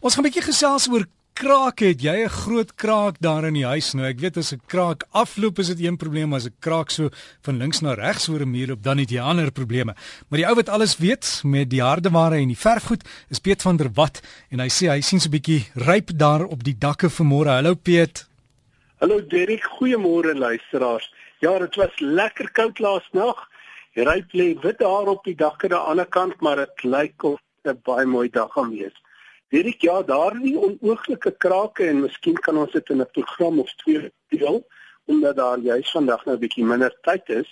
Ons gaan 'n bietjie gesels oor kraak. Het jy 'n groot kraak daar in die huis nou? Ek weet as 'n kraak afloop is dit een probleem, as 'n kraak so van links na regs oor 'n muur loop, dan het jy ander probleme. Maar die ou wat alles weet met die hardeware en die verfgoed is Piet van der Walt en hy sê hy sien so 'n bietjie ryp daar op die dakke vanmôre. Hallo Piet. Hallo Derek, goeiemôre luisteraars. Ja, dit was lekker koud laasnag. Ryp lê wit daar op die dakke aan die ander kant, maar dit lyk of 'n baie mooi dag gaan wees. Hierdie ja, daardie onooglike krake en miskien kan ons dit in 'n program of twee deel omdat daar juis vandag nou 'n bietjie minder tyd is.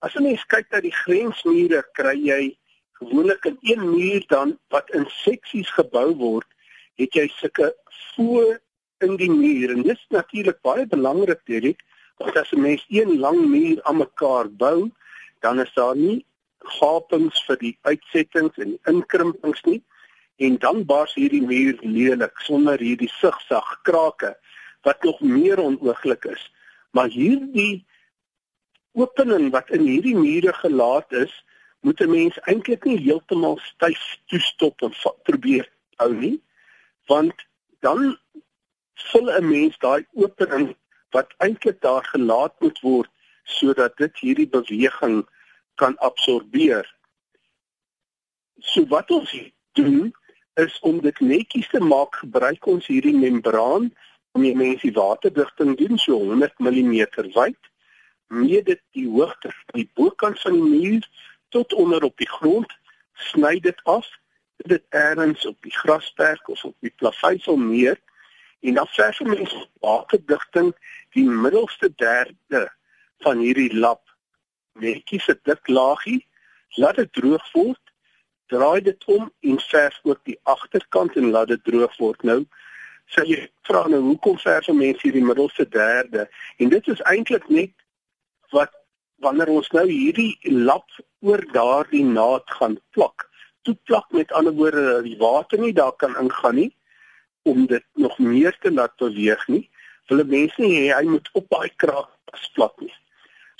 As 'n mens kyk na die grensmure, kry jy gewoonlik in een muur dan wat in seksies gebou word, het jy sulke voor in die muur en dit is natuurlik baie belangrik hierdie want as 'n mens een lang muur aan mekaar bou, dan is daar nie gapings vir die uitsettings en inkrimpings nie en dan bars hierdie muur lelik sonder hierdie sigsag krake wat nog meer onooglik is. Maar hierdie opening wat in hierdie mure gelaat is, moet 'n mens eintlik nie heeltemal styf toestop en probeer hou nie, want dan vul 'n mens daai opening wat eintlik daar gelaat moet word sodat dit hierdie beweging kan absorbeer. So wat ons doen is om dit netjies te maak, gebruik ons hierdie membraan om die mense waterdigting doen so 100 mm wyd. Mee dit die hoogte van die bokant van die muur tot onder op die grond, sny dit af, dit ergens op die grasperk of op die plaveisel neer en dan verf ons waterdigting die middelste derde van hierdie lap netjies 'n dik laagie, laat dit droog word draai dit om en verf ook die agterkant en laat dit droog word. Nou sê jy vra nou hoekom verf mense hierdie middelste derde? En dit is eintlik net wat wanneer ons nou hierdie lap oor daardie naad gaan plak. Toe plak met ander woorde dat die water nie daar kan ingaan nie om dit nog meer te laat beweeg nie. Hulle mense nie hy moet op daai kraak plat nie.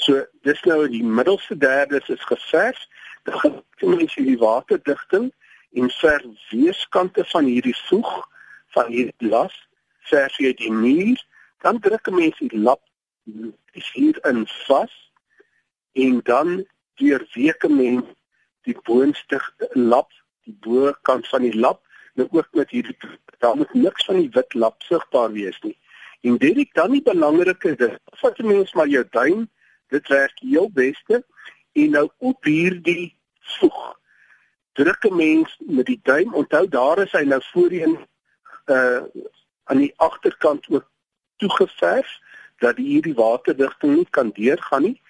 So dis nou die middelste derde is geverf dan gaan mens die waterdigting en ver weerskante van hierdie voeg van hierdie glas verf jy die muur dan druk 'n mens die lap hier in vas en dan deur weke mens die boonste lap die bokant van die lap. Nou ook met hierdie daar moet niks van die wit lap sigbaar wees nie. En dit is dan die belangrike ding. Vat 'n mens maar jou duim dit werk heel beste en nou op hierdie voeg druk 'n mens met die duim. Onthou daar is hy nou voorheen uh aan die agterkant ook toegeverf dat hierdie waterdigting nie kan deurgaan nie.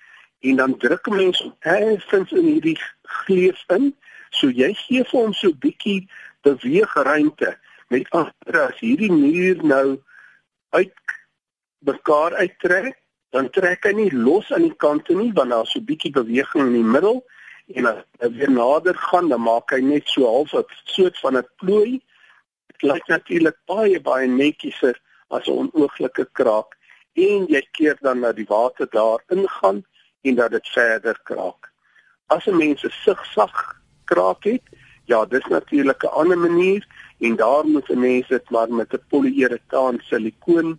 En dan druk 'n mens effens in hierdie gleuf in. So jy gee vir hom so 'n bietjie beweegruimte. Met ander as hierdie muur nou uit mekaar uittrek dan trek hy nie los aan die kante nie want daar's so 'n bietjie beweging in die middel en as hy weer nader gaan dan maak hy net so half 'n soort van 'n plooi. Dit lyk natuurlik baie baie netjieser as 'n onooglike kraak en jy keer dan na die water daar ingaan en dat dit verder kraak. As 'n mens 'n sigsag kraak het, ja, dis natuurlik 'n ander manier en daar moet 'n mens dit maar met 'n poliuretaan silikoon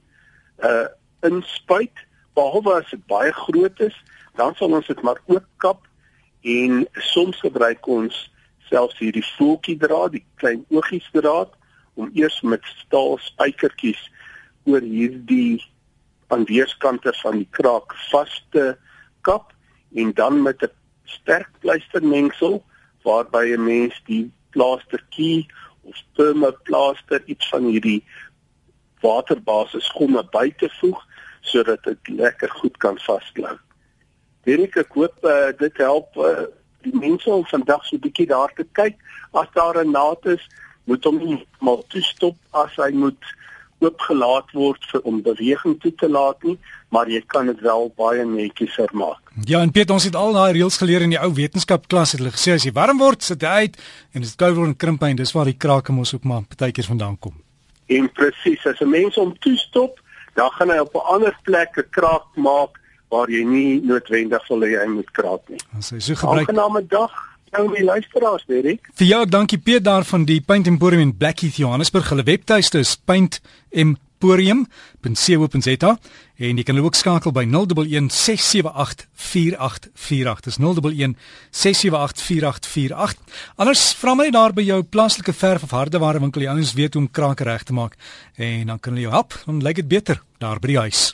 uh inspuit behalwe as dit baie groot is, dan sal ons dit maar ook kap en soms gebruik ons selfs hierdie voeltjie draad, die klein oogies draad om eers met staal spykertjies oor hierdie aan weerskante van die kraak vas te kap en dan met 'n sterk pleistermengsel waarby 'n mens die plaastertjie of permaplaster iets van hierdie waterbasis gomme by te voeg sodat dit lekker goed kan vasklou. Derek, ek hoop uh, dit help uh, die mense om vandag so 'n bietjie daar te kyk. As daar 'n naad is, moet hom nie maar toestop as hy moet oopgelaat word vir om beweging toe te laat nie, maar jy kan dit wel baie netjies vermaak. Ja, en Piet, ons het al daai reëls geleer in die ou wetenskapklas het hulle gesê as jy warm word, sit jy uit en as dit koud word, krimp hy en dis waar die krake mos ook maar partykeer vandaan kom. En presies, as 'n mens hom toestop, dan gaan hy op 'n ander plek 'n kraak maak waar jy nie noodwendig wil hê hy moet kraak nie. As hy so gebruik. Aangename dag Nou my luisteraars, Derek. Vir jou, dankie Piet daar van die Paint Emporium in Blackheath, Johannesburg. Hulle webtuiste is paintemporium.co.za en jy kan hulle ook skakel by 011 678 4848. Dis 011 678 4848. Anders vra my daar by jou plaaslike verf of hardeware winkel, jy anders weet hoe om krake reg te maak en dan kan hulle jou help. Dan lyk dit beter daar by die huis.